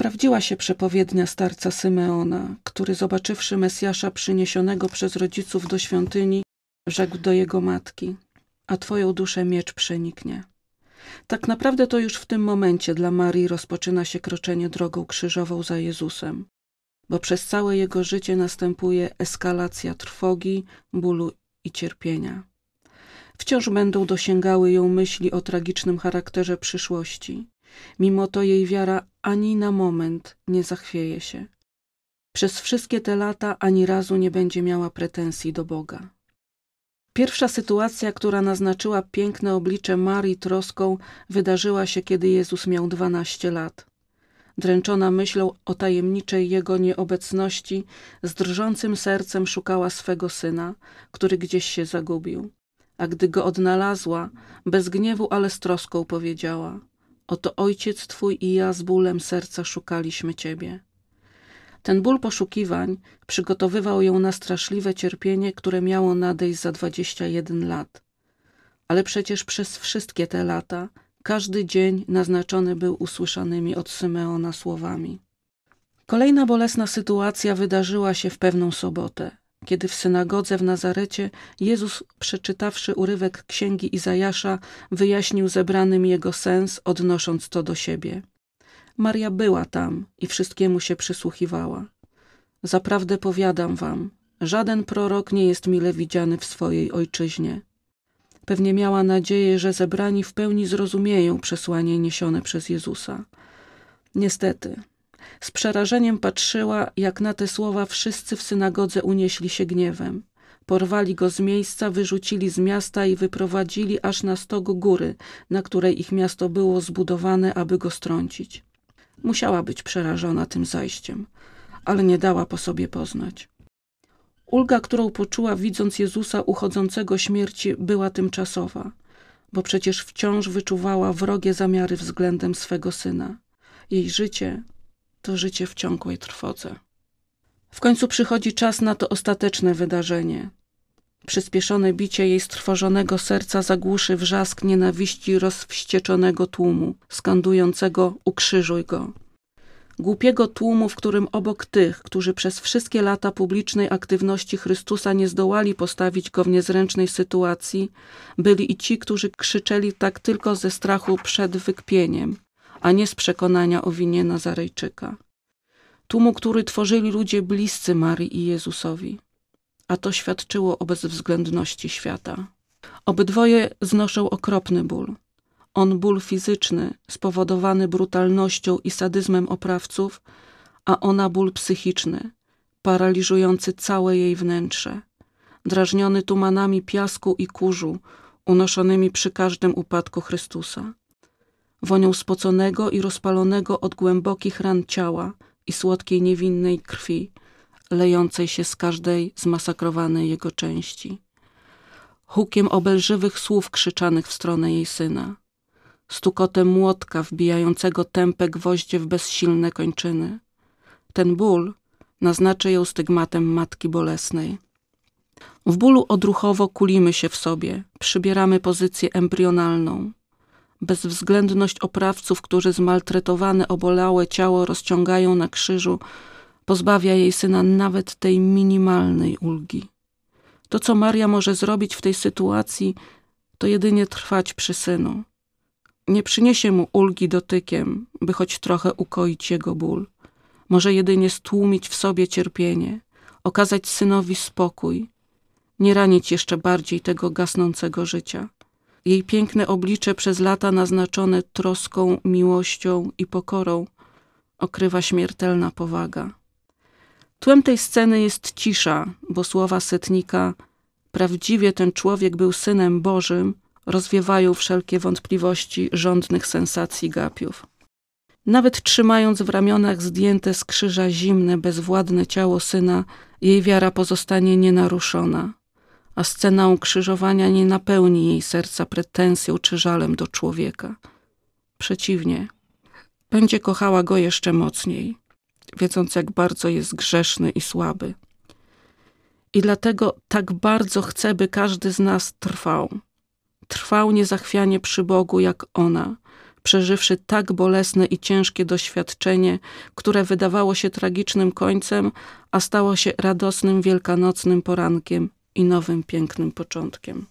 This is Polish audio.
Sprawdziła się przepowiednia starca Symeona, który zobaczywszy Mesjasza przyniesionego przez rodziców do świątyni, rzekł do jego matki, a twoją duszę miecz przeniknie. Tak naprawdę to już w tym momencie dla Marii rozpoczyna się kroczenie drogą krzyżową za Jezusem, bo przez całe jego życie następuje eskalacja trwogi, bólu i cierpienia. Wciąż będą dosięgały ją myśli o tragicznym charakterze przyszłości. Mimo to jej wiara ani na moment nie zachwieje się. Przez wszystkie te lata ani razu nie będzie miała pretensji do Boga. Pierwsza sytuacja, która naznaczyła piękne oblicze Marii troską, wydarzyła się, kiedy Jezus miał dwanaście lat. Dręczona myślą o tajemniczej Jego nieobecności, z drżącym sercem szukała swego syna, który gdzieś się zagubił. A gdy go odnalazła, bez gniewu, ale z troską powiedziała Oto ojciec twój i ja z bólem serca szukaliśmy ciebie. Ten ból poszukiwań przygotowywał ją na straszliwe cierpienie, które miało nadejść za dwadzieścia jeden lat. Ale przecież przez wszystkie te lata każdy dzień naznaczony był usłyszanymi od Symeona słowami. Kolejna bolesna sytuacja wydarzyła się w pewną sobotę, kiedy w synagodze w Nazarecie Jezus, przeczytawszy urywek księgi Izajasza, wyjaśnił zebranym jego sens, odnosząc to do siebie. Maria była tam i wszystkiemu się przysłuchiwała. Zaprawdę powiadam wam, żaden prorok nie jest mile widziany w swojej ojczyźnie. Pewnie miała nadzieję, że zebrani w pełni zrozumieją przesłanie niesione przez Jezusa. Niestety, z przerażeniem patrzyła, jak na te słowa wszyscy w synagodze unieśli się gniewem. Porwali go z miejsca, wyrzucili z miasta i wyprowadzili aż na stok góry, na której ich miasto było zbudowane, aby go strącić. Musiała być przerażona tym zajściem, ale nie dała po sobie poznać. Ulga, którą poczuła widząc Jezusa uchodzącego śmierci, była tymczasowa, bo przecież wciąż wyczuwała wrogie zamiary względem swego syna. Jej życie to życie w ciągłej trwodze. W końcu przychodzi czas na to ostateczne wydarzenie. Przyspieszone bicie jej strwożonego serca zagłuszy wrzask nienawiści rozwścieczonego tłumu, skandującego ukrzyżuj go. Głupiego tłumu, w którym obok tych, którzy przez wszystkie lata publicznej aktywności Chrystusa nie zdołali postawić go w niezręcznej sytuacji, byli i ci, którzy krzyczeli tak tylko ze strachu przed wykpieniem, a nie z przekonania o winie Nazarejczyka. Tłumu, który tworzyli ludzie bliscy Marii i Jezusowi. A to świadczyło o bezwzględności świata. Obydwoje znoszą okropny ból. On ból fizyczny, spowodowany brutalnością i sadyzmem oprawców, a ona ból psychiczny, paraliżujący całe jej wnętrze, drażniony tumanami piasku i kurzu, unoszonymi przy każdym upadku Chrystusa wonią spoconego i rozpalonego od głębokich ran ciała i słodkiej niewinnej krwi, lejącej się z każdej zmasakrowanej jego części. Hukiem obelżywych słów krzyczanych w stronę jej syna, stukotem młotka wbijającego tępe gwoździe w bezsilne kończyny. Ten ból naznaczy ją stygmatem matki bolesnej. W bólu odruchowo kulimy się w sobie, przybieramy pozycję embrionalną, bezwzględność oprawców, którzy zmaltretowane, obolałe ciało rozciągają na krzyżu, pozbawia jej syna nawet tej minimalnej ulgi. To, co Maria może zrobić w tej sytuacji, to jedynie trwać przy synu. Nie przyniesie mu ulgi dotykiem, by choć trochę ukoić jego ból. Może jedynie stłumić w sobie cierpienie, okazać synowi spokój, nie ranić jeszcze bardziej tego gasnącego życia. Jej piękne oblicze przez lata naznaczone troską, miłością i pokorą okrywa śmiertelna powaga. Tłem tej sceny jest cisza, bo słowa setnika prawdziwie ten człowiek był synem Bożym rozwiewają wszelkie wątpliwości rządnych sensacji gapiów. Nawet trzymając w ramionach zdjęte z krzyża zimne, bezwładne ciało syna, jej wiara pozostanie nienaruszona a scena ukrzyżowania nie napełni jej serca pretensją czy żalem do człowieka. Przeciwnie, będzie kochała go jeszcze mocniej, wiedząc jak bardzo jest grzeszny i słaby. I dlatego tak bardzo chce, by każdy z nas trwał. Trwał niezachwianie przy Bogu jak ona, przeżywszy tak bolesne i ciężkie doświadczenie, które wydawało się tragicznym końcem, a stało się radosnym wielkanocnym porankiem i nowym pięknym początkiem.